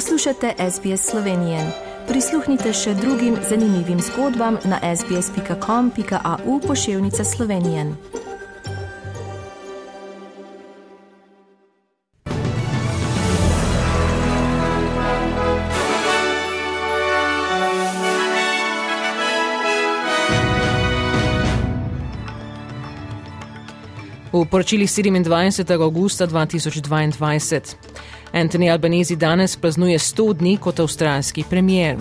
Poslušate SBS Slovenije. Prisluhnite še drugim zanimivim zgodbam na sbsp.com.au pošiljka Slovenije. V poročili 27. augusta 2022. Anthony Albanese danes praznuje 100 dni kot avstralski premier.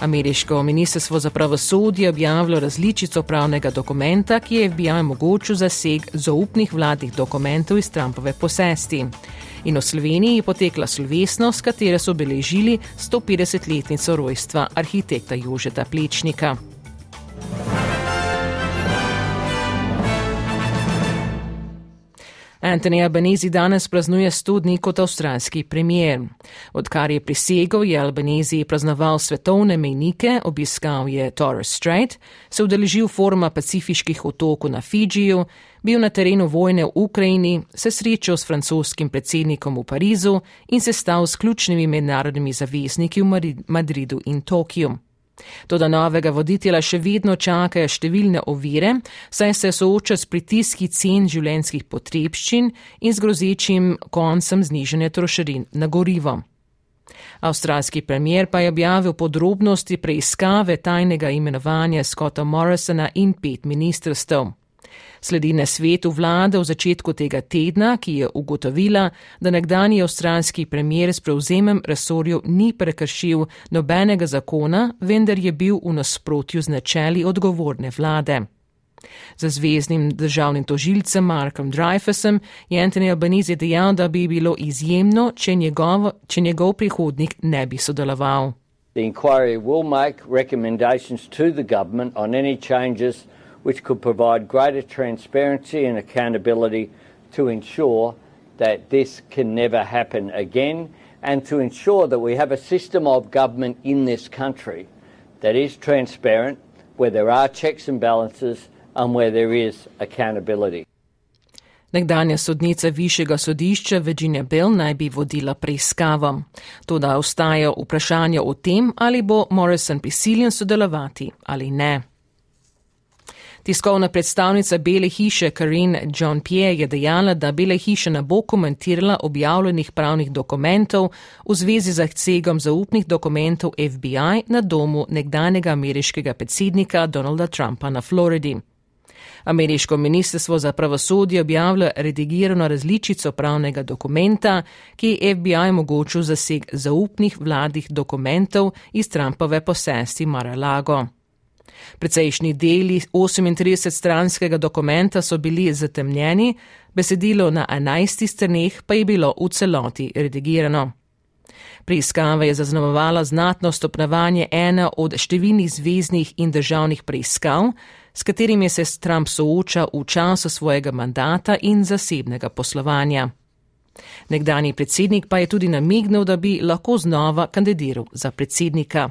Ameriško ministrstvo za pravosodje je objavilo različico pravnega dokumenta, ki je FBI omogočil zaseg zaupnih vladnih dokumentov iz Trumpove posesti. In v Sloveniji je potekla slovesnost, katero so obeležili 150-letnico rojstva arhitekta Jožeta Plečnika. Anthony Albanese danes praznuje 100 dni kot avstralski premier. Odkar je prisegal, je Albanese praznoval svetovne mejnike, obiskal je Torres Strait, se udeležil foruma pacifiških otokov na Fidžiju, bil na terenu vojne v Ukrajini, se srečal s francoskim predsednikom v Parizu in se stal s ključnimi mednarodnimi zavezniki v Madridu in Tokiju. Toda novega voditelja še vedno čakajo številne ovire, saj se sooča s pritiski cen življenskih potrebščin in z grozečim koncem znižanja trošarin na gorivo. Avstralski premier pa je objavil podrobnosti preiskave tajnega imenovanja Scotta Morrisona in pet ministrstv. Sledi na svetu vlade v začetku tega tedna, ki je ugotovila, da nekdani avstralski premier s prevzemem resorjev ni prekršil nobenega zakona, vendar je bil v nasprotju z načeli odgovorne vlade. Za zvezdnim državnim tožilcem Markom Dreyfusom je Anthony Albanese dejal, da bi bilo izjemno, če njegov, če njegov prihodnik ne bi sodeloval. The inquiry will make recommendations to the government on any changes which could provide greater transparency and accountability to ensure that this can never happen again and to ensure that we have a system of government in this country that is transparent, where there are checks and balances, and where there is accountability. Nekdanja sodnica višjega sodišča Virginia Bell naj bi vodila preiskavo. Toda ostaja vprašanje o tem, ali bo Morrison prisiljen sodelovati ali ne. Tiskovna predstavnica Bele hiše Karin John Pierre je dejala, da Bele hiša ne bo komentirala objavljenih pravnih dokumentov v zvezi z zahtevkom zaupnih dokumentov FBI na domu nekdanjega ameriškega predsednika Donalda Trumpa na Floridi. Ameriško ministrstvo za pravosodje objavlja redigirano različico pravnega dokumenta, ki je FBI omogočil zaseg zaupnih vladnih dokumentov iz Trumpove posesti Mar-a-Lago. Precejšnji deli 38-stranskega dokumenta so bili zatemnjeni, besedilo na 11 straneh pa je bilo v celoti redigirano. Preiskava je zaznamovala znatno stopnevanje ene od številnih zvezdnih in državnih preiskav, s katerimi se Trump sooča v času svojega mandata in zasebnega poslovanja. Nekdani predsednik pa je tudi namignil, da bi lahko znova kandidiral za predsednika.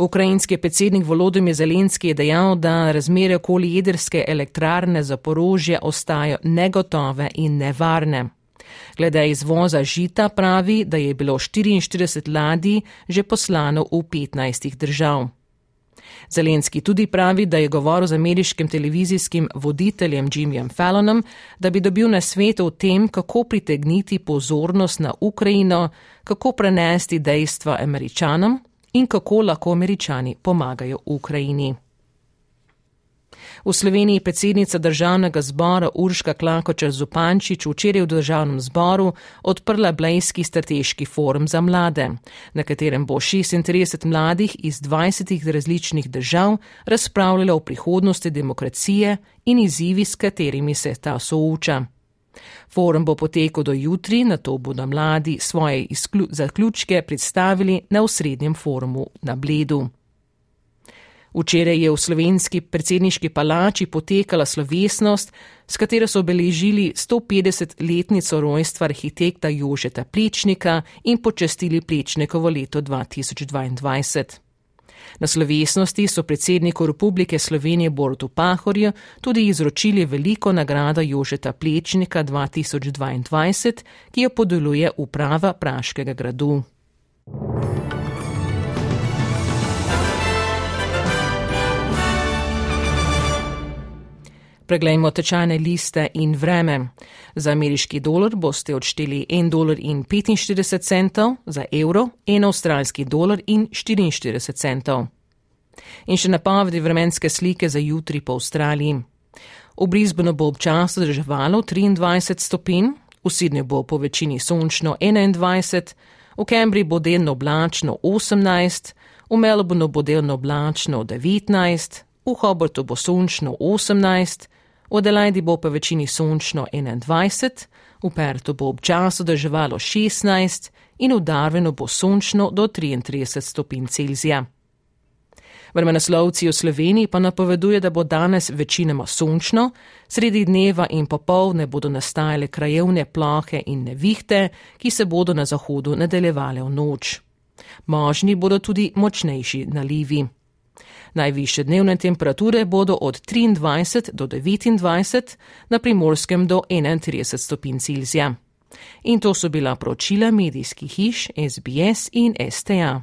Ukrajinski predsednik Volodymyr Zelenski je dejal, da razmere okoli jedrske elektrarne za porožje ostajajo negotove in nevarne. Glede izvoza žita pravi, da je bilo 44 ladij že poslano v 15 držav. Zelenski tudi pravi, da je govoril z ameriškim televizijskim voditeljem Jimmyjem Fallonom, da bi dobil na svetu o tem, kako pritegniti pozornost na Ukrajino, kako prenesti dejstva američanom in kako lahko američani pomagajo Ukrajini. V Sloveniji predsednica državnega zbora Urška Klakočer Zupančič včeraj v državnem zboru odprla Blejski strateški forum za mlade, na katerem bo 36 mladih iz 20 različnih držav razpravljalo o prihodnosti demokracije in izzivi, s katerimi se ta sooča. Forum bo potekal do jutri, na to bodo mladi svoje zaključke predstavili na osrednjem forumu na Bledu. Včeraj je v slovenski predsedniški palači potekala slovesnost, s katero so obeležili 150-letnico rojstva arhitekta Jožeta Plečnika in počestili Plečnikovo leto 2022. Na slovesnosti so predsedniku Republike Slovenije Borutu Pahorju tudi izročili veliko nagrado Jožeta Plečnika 2022, ki jo podeluje uprava Praškega gradu. Preglejmo tečajne liste in vreme. Za ameriški dolar boste odšteli 1,45 dolar, za evro 1 avstralski dolar in 44 centov. In še napovedi vremenske slike za jutri po Avstraliji. V Brisbaneu bo občasno državalo 23 stopinj, v Sydneyju bo po večini sončno 21, v Cambridgeu bo delno oblačno 18, v Melbourneu bo delno oblačno 19, v Hobartu bo sončno 18, v Adelaidi bo po večini sončno 21, v Pertu bo občasno deževalo 16 in v Darwinu bo sončno do 33 stopinj Celzija. Vremenoslovci v Sloveniji pa napoveduje, da bo danes večinoma sončno, sredi dneva in popovdne bodo nastajale krajevne plohe in nevihte, ki se bodo na zahodu nadaljevale v noč. Možni bodo tudi močnejši nalivi. Najviše dnevne temperature bodo od 23 do 29, na primorskem do 31 stopinj Celzija. In to so bila poročila medijskih hiš SBS in STA.